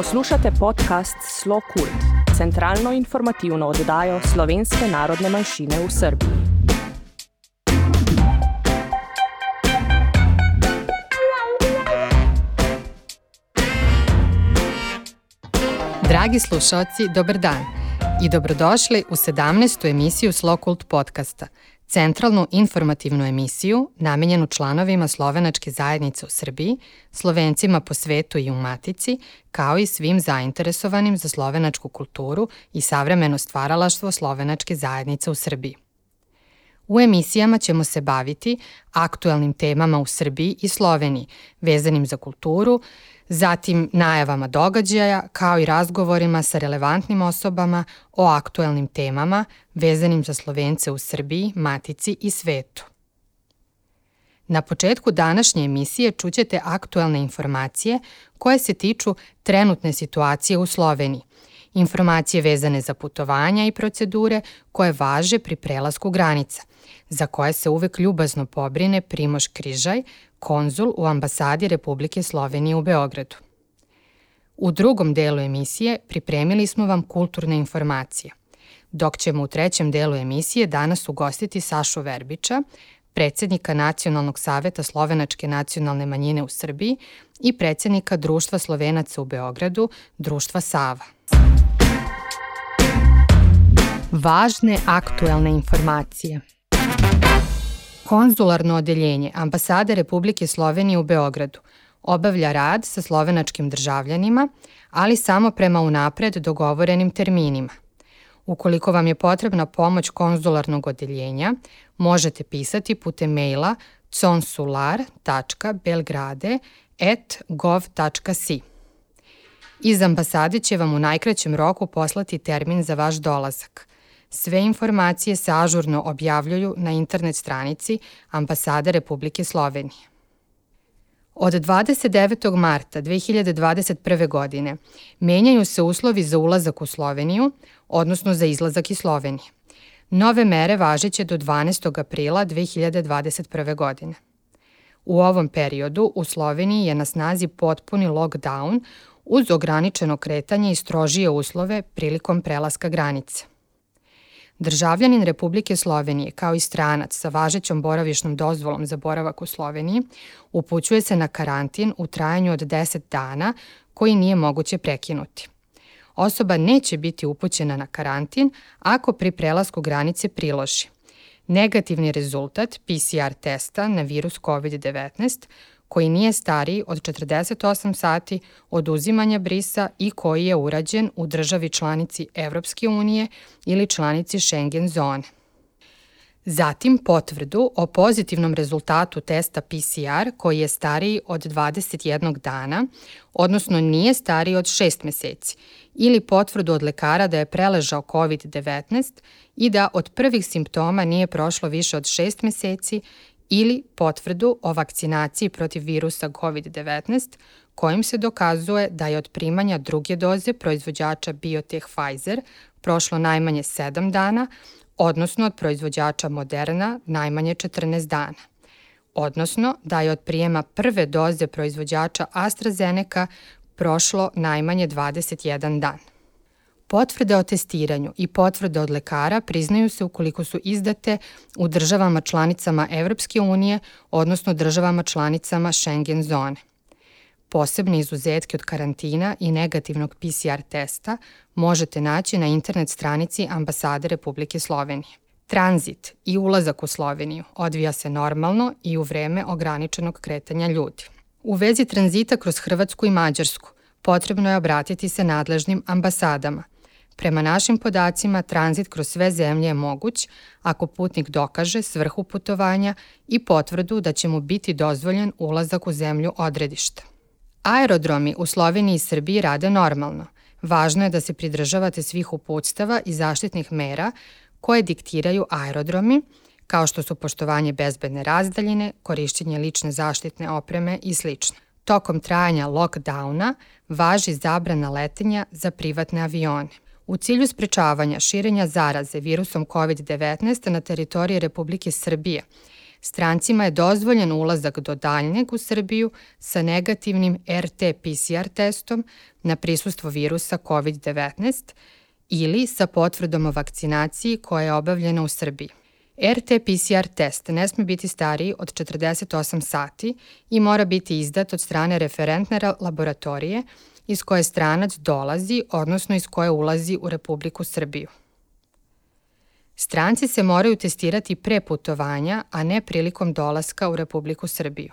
Poslušate podcast Slo Kult, centralno informativno oddajo slovenske narodne manjšine v Srbiji. Dragi slušalci, dobar dan i dobrodošli u 17. emisiju Slo Kult podcasta – centralnu informativnu emisiju namenjenu članovima slovenačke zajednice u Srbiji, slovencima po svetu i u Matici, kao i svim zainteresovanim za slovenačku kulturu i savremeno stvaralaštvo slovenačke zajednice u Srbiji. U emisijama ćemo se baviti aktuelnim temama u Srbiji i Sloveniji, vezanim za kulturu, zatim najavama događaja kao i razgovorima sa relevantnim osobama o aktuelnim temama vezanim za Slovence u Srbiji, Matici i svetu. Na početku današnje emisije čućete aktuelne informacije koje se tiču trenutne situacije u Sloveniji, informacije vezane za putovanja i procedure koje važe pri prelasku granica, za koje se uvek ljubazno pobrine Primoš Križaj, konzul u ambasadi Republike Slovenije u Beogradu. U drugom delu emisije pripremili smo vam kulturne informacije, dok ćemo u trećem delu emisije danas ugostiti Sašu Verbića, predsednika Nacionalnog saveta Slovenačke nacionalne manjine u Srbiji i predsednika Društva Slovenaca u Beogradu, Društva Sava. Važne aktuelne informacije – Konzularno odeljenje Ambasade Republike Slovenije u Beogradu obavlja rad sa slovenačkim državljanima, ali samo prema unapred dogovorenim terminima. Ukoliko vam je potrebna pomoć konzularnog odeljenja, možete pisati putem maila consular.belgrade.gov.si. Iz ambasade će vam u najkraćem roku poslati termin za vaš dolazak – Sve informacije se ažurno objavljuju na internet stranici Ambasade Republike Slovenije. Od 29. marta 2021. godine menjaju se uslovi za ulazak u Sloveniju, odnosno za izlazak iz Slovenije. Nove mere važeće do 12. aprila 2021. godine. U ovom periodu u Sloveniji je na snazi potpuni lockdown uz ograničeno kretanje i strožije uslove prilikom prelaska granice. Državljanin Republike Slovenije, kao i stranac sa važećom boravišnom dozvolom za boravak u Sloveniji, upućuje se na karantin u trajanju od 10 dana koji nije moguće prekinuti. Osoba neće biti upućena na karantin ako pri prelasku granice priloži negativni rezultat PCR testa na virus COVID-19 koji nije stariji od 48 sati od uzimanja brisa i koji je urađen u državi članici Evropske unije ili članici Schengen zone. Zatim potvrdu o pozitivnom rezultatu testa PCR koji je stariji od 21 dana, odnosno nije stariji od 6 meseci, ili potvrdu od lekara da je preležao COVID-19 i da od prvih simptoma nije prošlo više od 6 meseci ili potvrdu o vakcinaciji protiv virusa COVID-19 kojim se dokazuje da je od primanja druge doze proizvođača Biotech Pfizer prošlo najmanje 7 dana, odnosno od proizvođača Moderna najmanje 14 dana odnosno da je od prijema prve doze proizvođača AstraZeneca prošlo najmanje 21 dan. Potvrde o testiranju i potvrde od lekara priznaju se ukoliko su izdate u državama članicama Evropske unije, odnosno državama članicama Schengen zone. Posebne izuzetke od karantina i negativnog PCR testa možete naći na internet stranici Ambasade Republike Slovenije. Tranzit i ulazak u Sloveniju odvija se normalno i u vreme ograničenog kretanja ljudi. U vezi tranzita kroz Hrvatsku i Mađarsku potrebno je obratiti se nadležnim ambasadama – Prema našim podacima, tranzit kroz sve zemlje je moguć ako putnik dokaže svrhu putovanja i potvrdu da će mu biti dozvoljen ulazak u zemlju odredišta. Aerodromi u Sloveniji i Srbiji rade normalno. Važno je da se pridržavate svih uputstava i zaštitnih mera koje diktiraju aerodromi, kao što su poštovanje bezbedne razdaljine, korišćenje lične zaštitne opreme i sl. Tokom trajanja lockdowna važi zabrana letenja za privatne avione. U cilju sprečavanja širenja zaraze virusom COVID-19 na teritoriji Republike Srbije, strancima je dozvoljen ulazak do daljnjeg u Srbiju sa negativnim RT-PCR testom na prisustvo virusa COVID-19 ili sa potvrdom o vakcinaciji koja je obavljena u Srbiji. RT-PCR test ne sme biti stariji od 48 sati i mora biti izdat od strane referentne laboratorije iz koje stranac dolazi, odnosno iz koje ulazi u Republiku Srbiju. Stranci se moraju testirati pre putovanja, a ne prilikom dolaska u Republiku Srbiju.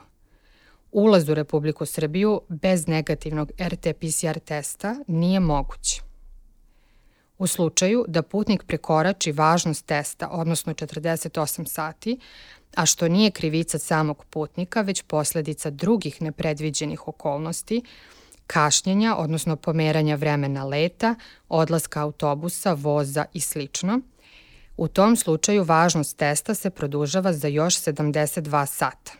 Ulaz u Republiku Srbiju bez negativnog RT-PCR testa nije moguć. U slučaju da putnik prekorači važnost testa, odnosno 48 sati, a što nije krivica samog putnika, već posledica drugih nepredviđenih okolnosti, kašnjenja, odnosno pomeranja vremena leta, odlaska autobusa, voza i slično, u tom slučaju važnost testa se produžava za još 72 sata.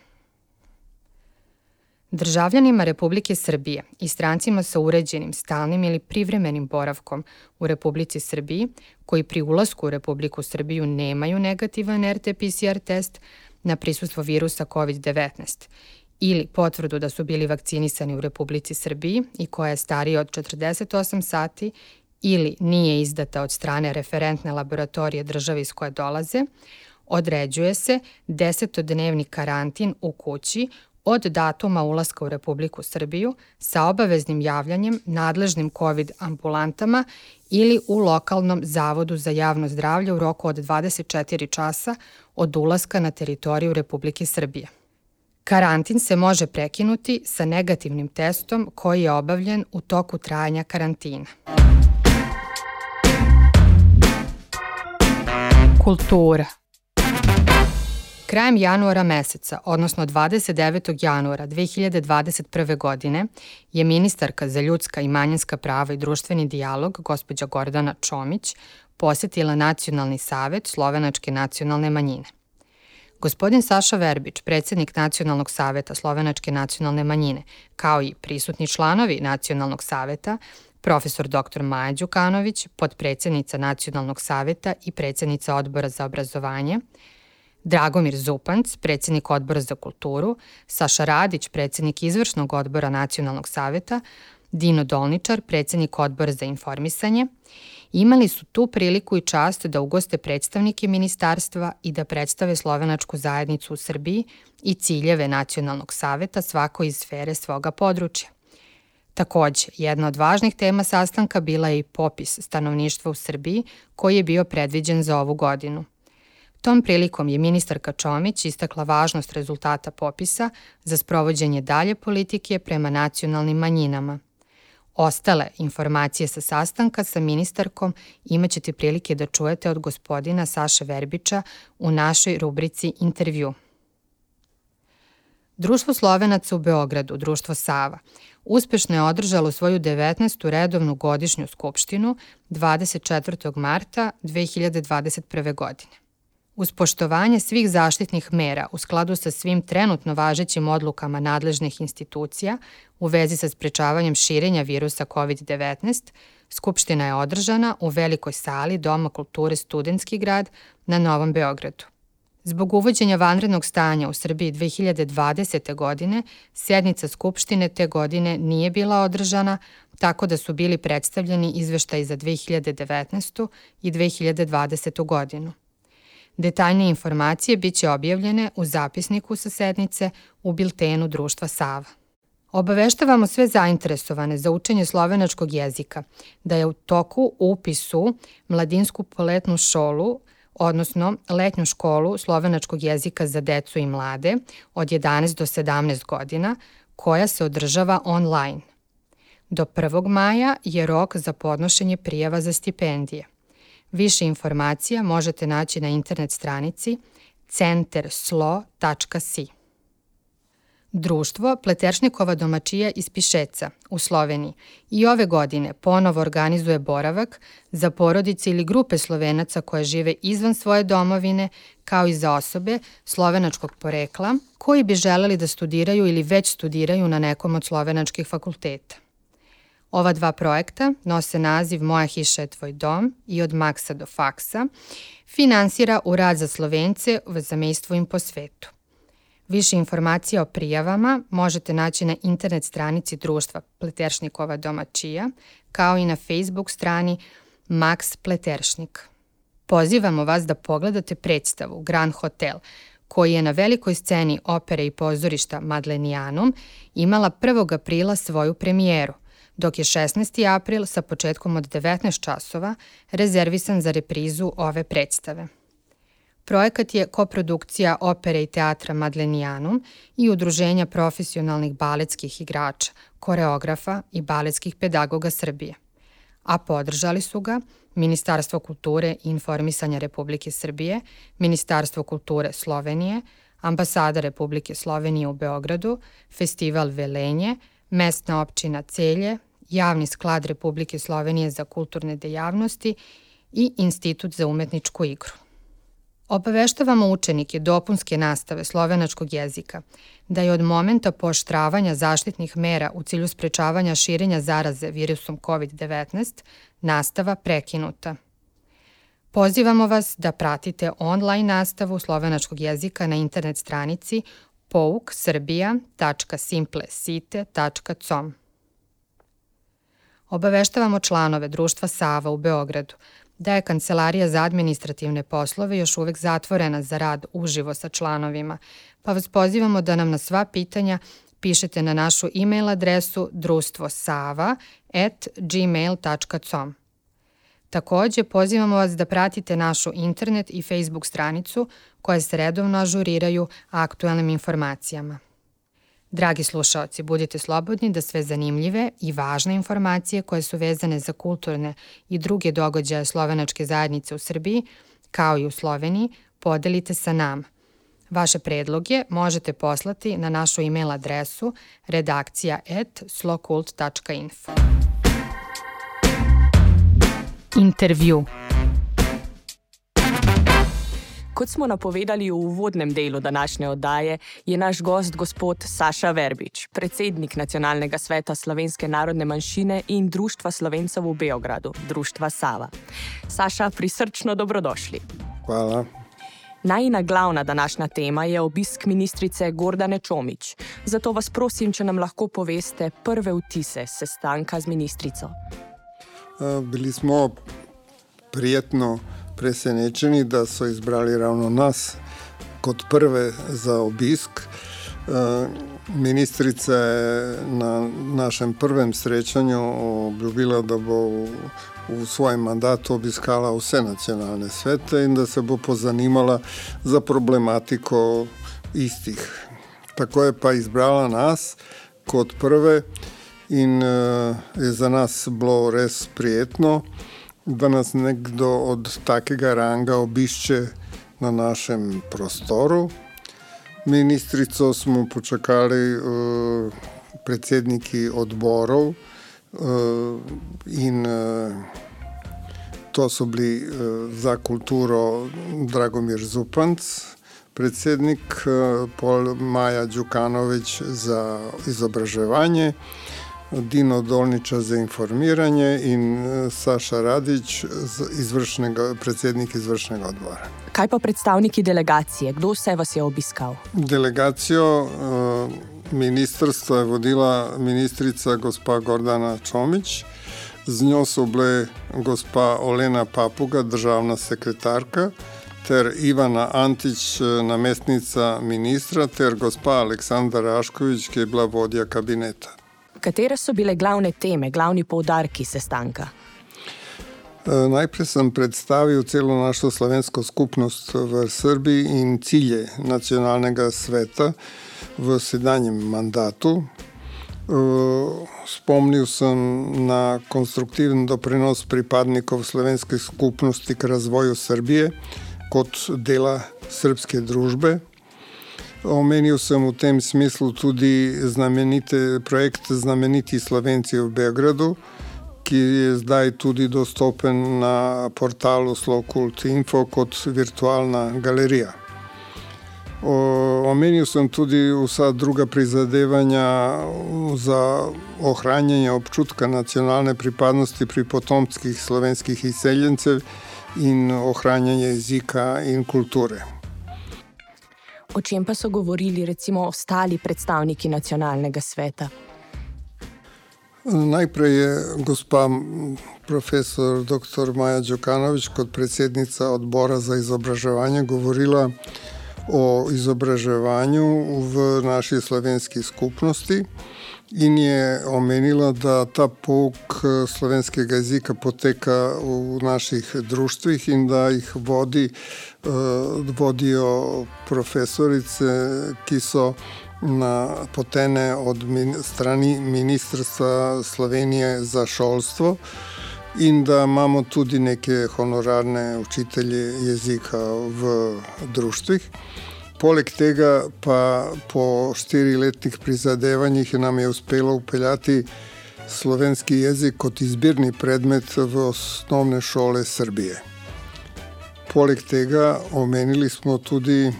Državljanima Republike Srbije i strancima sa uređenim, stalnim ili privremenim boravkom u Republici Srbiji, koji pri ulasku u Republiku Srbiju nemaju negativan RT-PCR test na prisustvo virusa COVID-19 ili potvrdu da su bili vakcinisani u Republici Srbiji i koja je starija od 48 sati ili nije izdata od strane referentne laboratorije države iz koje dolaze, određuje se desetodnevni karantin u kući od datuma ulaska u Republiku Srbiju sa obaveznim javljanjem nadležnim COVID ambulantama ili u lokalnom zavodu za javno zdravlje u roku od 24 časa od ulaska na teritoriju Republike Srbije. Karantin se može prekinuti sa negativnim testom koji je obavljen u toku trajanja karantina. Kultura Krajem januara meseca, odnosno 29. januara 2021. godine, je ministarka za ljudska i manjinska prava i društveni dijalog, gospođa Gordana Čomić, posetila Nacionalni savet Slovenačke nacionalne manjine. Gospodin Saša Verbić, predsednik Nacionalnog saveta Slovenačke nacionalne manjine, kao i prisutni članovi Nacionalnog saveta, profesor dr. Maja Đukanović, podpredsednica Nacionalnog saveta i predsednica odbora za obrazovanje, Dragomir Zupanc, predsednik odbora za kulturu, Saša Radić, predsednik izvršnog odbora Nacionalnog saveta, Dino Dolničar, predsednik odbora za informisanje, imali su tu priliku i čast da ugoste predstavnike ministarstva i da predstave slovenačku zajednicu u Srbiji i ciljeve Nacionalnog saveta svako iz sfere svoga područja. Takođe, jedna od važnih tema sastanka bila je i popis stanovništva u Srbiji koji je bio predviđen za ovu godinu. Tom prilikom je ministarka Čomić istakla važnost rezultata popisa za sprovođenje dalje politike prema nacionalnim manjinama. Ostale informacije sa sastanka sa ministarkom imaćete prilike da čujete od gospodina Saše Verbića u našoj rubrici Intervju. Društvo Slovenaca u Beogradu, Društvo Sava, uspešno je održalo svoju 19. redovnu godišnju skupštinu 24. marta 2021. godine. Uz poštovanje svih zaštitnih mera u skladu sa svim trenutno važećim odlukama nadležnih institucija u vezi sa sprečavanjem širenja virusa COVID-19, Skupština je održana u velikoj sali Doma kulture Studenski grad na Novom Beogradu. Zbog uvođenja vanrednog stanja u Srbiji 2020. godine, sednica Skupštine te godine nije bila održana, tako da su bili predstavljeni izveštaji za 2019. i 2020. godinu. Detaljne informacije biće objavljene u zapisniku sa sednice u biltenu Društva Sava. Obaveštavamo sve zainteresovane za učenje slovenačkog jezika da je u toku upisu Mladinsku poletnu šolu odnosno letnju školu slovenačkog jezika za decu i mlade od 11 do 17 godina, koja se održava online. Do 1. maja je rok za podnošenje prijava za stipendije. Više informacija možete naći na internet stranici centerslo.si. Društvo Pleteršnikova domačija iz Pišeca u Sloveniji i ove godine ponovo organizuje boravak za porodice ili grupe slovenaca koje žive izvan svoje domovine, kao i za osobe slovenačkog porekla koji bi želeli da studiraju ili već studiraju na nekom od slovenačkih fakulteta. Ova dva projekta nose naziv Moja hiša je tvoj dom i od Maksa do Faksa, finansira u rad za Slovence v zamejstvu in po svetu. Više informacija o prijavama možete naći na internet stranici društva Pleteršnikova domaćija, kao i na Facebook strani Max Pleteršnik. Pozivamo vas da pogledate predstavu Grand Hotel, koji je na velikoj sceni opere i pozorišta Madlenijanum imala 1. aprila svoju premijeru, dok je 16. april sa početkom od 19 časova rezervisan za reprizu ove predstave. Projekat je koprodukcija opere i teatra Madlenijanum i udruženja profesionalnih baletskih igrača, koreografa i baletskih pedagoga Srbije. A podržali su ga Ministarstvo kulture i informisanja Republike Srbije, Ministarstvo kulture Slovenije, Ambasada Republike Slovenije u Beogradu, Festival Velenje, Mestna općina Celje, Javni sklad Republike Slovenije za kulturne dejavnosti i Institut za umetničku igru. Obaveštavamo učenike dopunske nastave slovenačkog jezika da je od momenta poštravanja zaštitnih mera u cilju sprečavanja širenja zaraze virusom COVID-19 nastava prekinuta. Pozivamo vas da pratite online nastavu slovenačkog jezika na internet stranici pouksrbija.simplesite.com. Obaveštavamo članove društva Sava u Beogradu da je Kancelarija za administrativne poslove još uvek zatvorena za rad uživo sa članovima, pa vas pozivamo da nam na sva pitanja pišete na našu e-mail adresu društvosava@gmail.com. Takođe, pozivamo vas da pratite našu internet i Facebook stranicu koje se redovno ažuriraju aktualnim informacijama. Dragi slušaoci, budite slobodni da sve zanimljive i važne informacije koje su vezane za kulturne i druge događaje slovenačke zajednice u Srbiji, kao i u Sloveniji, podelite sa nama. Vaše predloge možete poslati na našu e-mail adresu redakcija.slokult.info. Intervju. Kot smo napovedali v uvodnem delu današnje oddaje, je naš gost gospod Saša Verbič, predsednik Nacionalnega sveta slovenske narodne manjšine in Društva slovencev v Beogradu, Društva Sava. Saša, prisrčno dobrodošli. Hvala. Najna glavna današnja tema je obisk ministrice Gordane Čomič. Zato vas prosim, če nam lahko poveste prve vtise sestanka z ministrico. Bili smo prijetno presenečeni, da so izbrali ravno nas kot prve za obisk. Ministrica je na našem prvem srečanju obljubila, da bo v svojem mandatu obiskala vse nacionalne svete in da se bo pozanimala za problematiko istih. Tako je pa izbrala nas kot prve in je za nas bilo res prijetno da nas nekdo od takega ranga obišče na našem prostoru. Ministrico smo počakali uh, predsedniki odborov uh, in uh, to so bili uh, za kulturo Dragomir Zupanc, predsednik uh, Pol Maja Đukanović za izobraževanje, Dino Dolniča za informiranje in Saša Radić, izvršnega, predsednik izvršnega odbora. Kaj pa predstavniki delegacije? Kdo vse vas je obiskal? Delegacijo ministrstva je vodila ministrica gospa Gordana Čomić, z njo so bile gospa Olena Papuga, državna sekretarka, ter Ivana Antić, namestnica ministra, ter gospa Aleksandra Rašković, ki je bila vodja kabineta. Katere so bile glavne teme, glavni poudarki sestanka? Najprej sem predstavil celo našo slovensko skupnost v Srbiji in cilje nacionalnega sveta v sedanjem mandatu. Spomnil sem na konstruktiven doprinos pripadnikov slovenske skupnosti k razvoju Srbije kot dela srpske družbe. Omenil sem v tem smislu tudi znamenite, projekt Znameniti Slovenci v Beogradu, ki je zdaj tudi dostopen na portalu Info kot virtualna galerija. O, omenil sem tudi vsa druga prizadevanja za ohranjanje občutka nacionalne pripadnosti pri potomskih slovenskih izseljencev in ohranjanje jezika in kulture. O čem pa so govorili recimo ostali predstavniki nacionalnega sveta? Najprej je gospa profesor dr. Maja Đokanovič kot predsednica odbora za izobraževanje govorila o izobraževanju v naši slovenski skupnosti in je omenila, da ta pouk slovenskega jezika poteka v naših društvih in da jih vodi, eh, vodijo profesorice, ki so napotene od strani Ministrstva Slovenije za šolstvo in da imamo tudi neke honorarne učitelje jezika v društvih. Poleg tega pa po štiriletnih prizadevanjih nam je uspelo upeljati slovenski jezik kot izbirni predmet v osnovne šole Srbije. Poleg tega omenili smo tudi,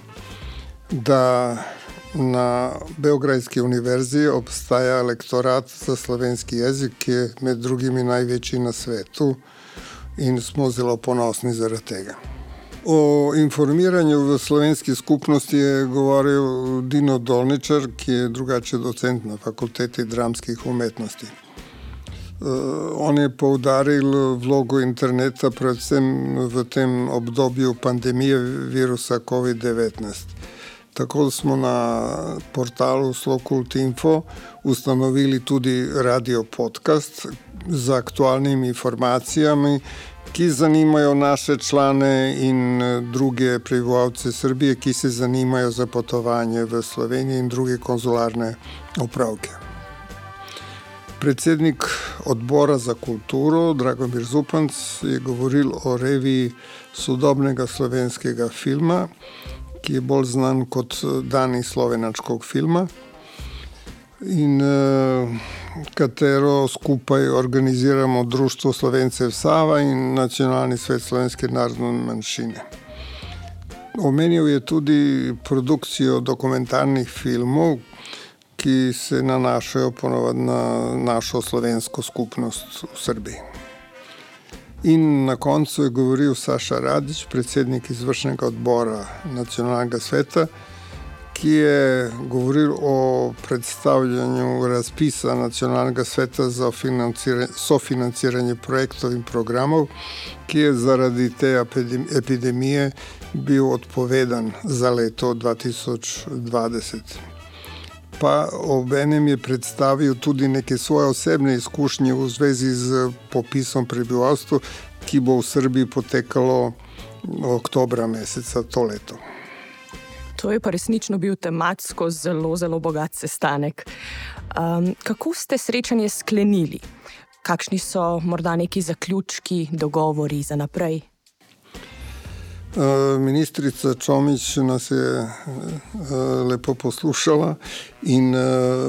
da na Beograjski univerzi obstaja lektorat za slovenski jezik, ki je med drugimi največji na svetu in smo zelo ponosni zaradi tega. O informiranju v slovenski skupnosti je govoril Dino Dolničar, ki je drugače docent na fakulteti dramskih umetnosti. Uh, on je poudaril vlogo interneta, predvsem v tem obdobju pandemije virusa COVID-19. Tako smo na portalu Slokult Info ustanovili tudi radio podcast z aktualnimi informacijami, ki zanimajo naše člane in druge prebivalce Srbije, ki se zanimajo za potovanje v Slovenijo in druge konzularne opravke. Predsednik odbora za kulturo, Dragomir Zupanc, je govoril o reviji sodobnega slovenskega filma, ki je bolj znan kot eh, Dani slovenačkog filma in uh, katero skupaj organiziramo Društvo Slovencev Sava in Nacionalni svet slovenske narodne manjšine. Omenil je tudi produkcijo dokumentarnih filmov, ki se nanašajo ponovadi na našo slovensko skupnost v Srbiji. In na koncu je govoril Saša Radič, predsednik izvršnega odbora nacionalnega sveta, ki je govoril o predstavljanju razpisa nacionalnega sveta za sofinanciranje projektov in programov, ki je zaradi te epidemije bil odpovedan za leto 2020 pa ob enem je predstavil tudi neke svoje osebne izkušnje v zvezi z popisom prebivalstva, ki bo v Srbiji potekalo oktobra meseca to leto. To je pa resnično bil tematsko zelo, zelo bogat sestanek. Um, kako ste srečanje sklenili? Kakšni so morda neki zaključki, dogovori za naprej? Eh, ministrica Čomič nas je eh, lepo poslušala in eh,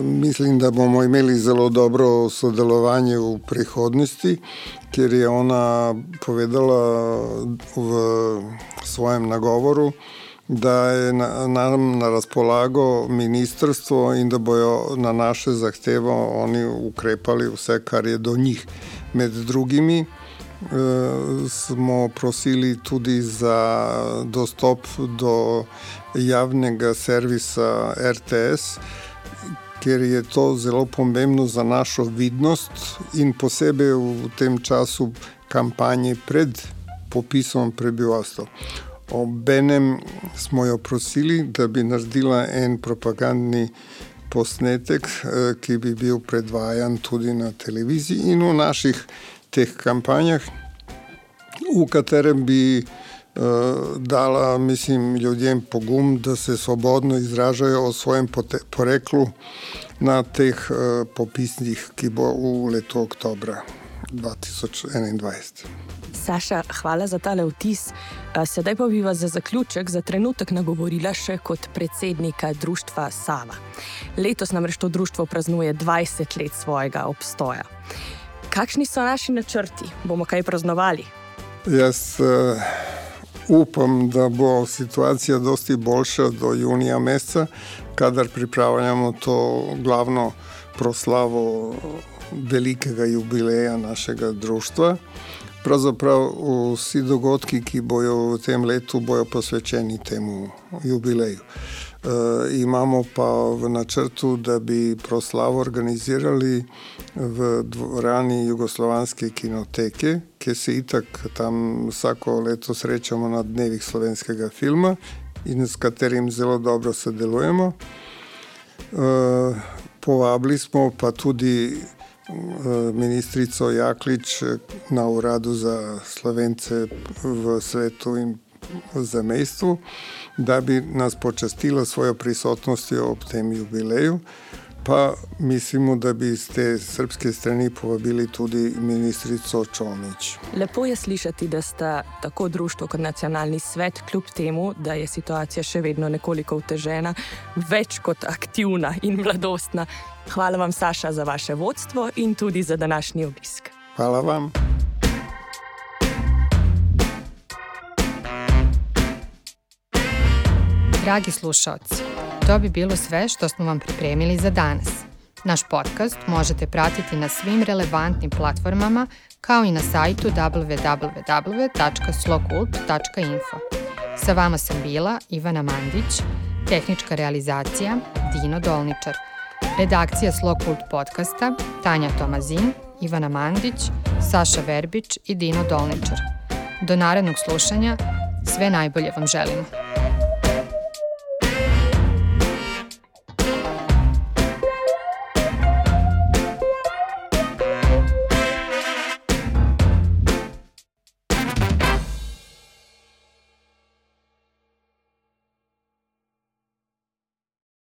mislim, da bomo imeli zelo dobro sodelovanje v prihodnosti, ker je ona povedala v svojem nagovoru, da je nam na razpolago ministrstvo in da bojo na naše zahtevo oni ukrepali vse, kar je do njih. Med drugimi, smo prosili tudi za dostop do javnega servisa RTS, ker je to zelo pomembno za našo vidnost in posebej v tem času kampanje pred popisom prebivalstva. Obenem smo jo prosili, da bi naredila en propagandni posnetek, eh, ki bi bil predvajan tudi na televiziji in v naših teh kampanjah, v katerem bi uh, dala, mislim, ljudem pogum, da se svobodno izražajo o svojem poreklu na teh uh, popisnih, ki bo v letu oktobra 2021. Saša, hvala za tale vtis. Sedaj pa bi vas za zaključek za trenutek nagovorila še kot predsednika društva Sava. Letos namreč to društvo praznuje 20 let svojega obstoja. Kakšni so naši načrti? Bomo kaj praznovali? Jaz uh, upam, da bo situacija dosti boljša do junija meseca, kadar pripravljamo to glavno proslavo velikega jubileja našega društva. Pravzaprav vsi dogodki, ki bojo v tem letu, bojo posvečeni temu jubileju. imamo pa v načrtu, da bi proslavo organizirali v dvorani Jugoslovanske kinoteke, ki se itak tam vsako leto srečamo na dnevih slovenskega filma in s katerim zelo dobro sodelujemo. Uh, povabili smo pa tudi ministrico Jaklič na uradu za Slovence v svetu in v zamestvu, da bi nas počastila svojo prisotnostjo ob tem jubileju. Pa mislimo, da bi z te srpske strani povabili tudi ministrico Čomič. Lepo je slišati, da sta tako društvo kot nacionalni svet, kljub temu, da je situacija še vedno nekoliko utežena, več kot aktivna in mladostna. Hvala vam, Saša, za vaše vodstvo in tudi za današnji obisk. Hvala vam. Dragi slušalci, to bi bilo sve što smo vam pripremili za danas. Naš podcast možete pratiti na svim relevantnim platformama kao i na sajtu www.slokult.info. Sa vama sam bila Ivana Mandić, tehnička realizacija Dino Dolničar, redakcija Slokult podcasta Tanja Tomazin, Ivana Mandić, Saša Verbić i Dino Dolničar. Do narednog slušanja sve najbolje vam želimo.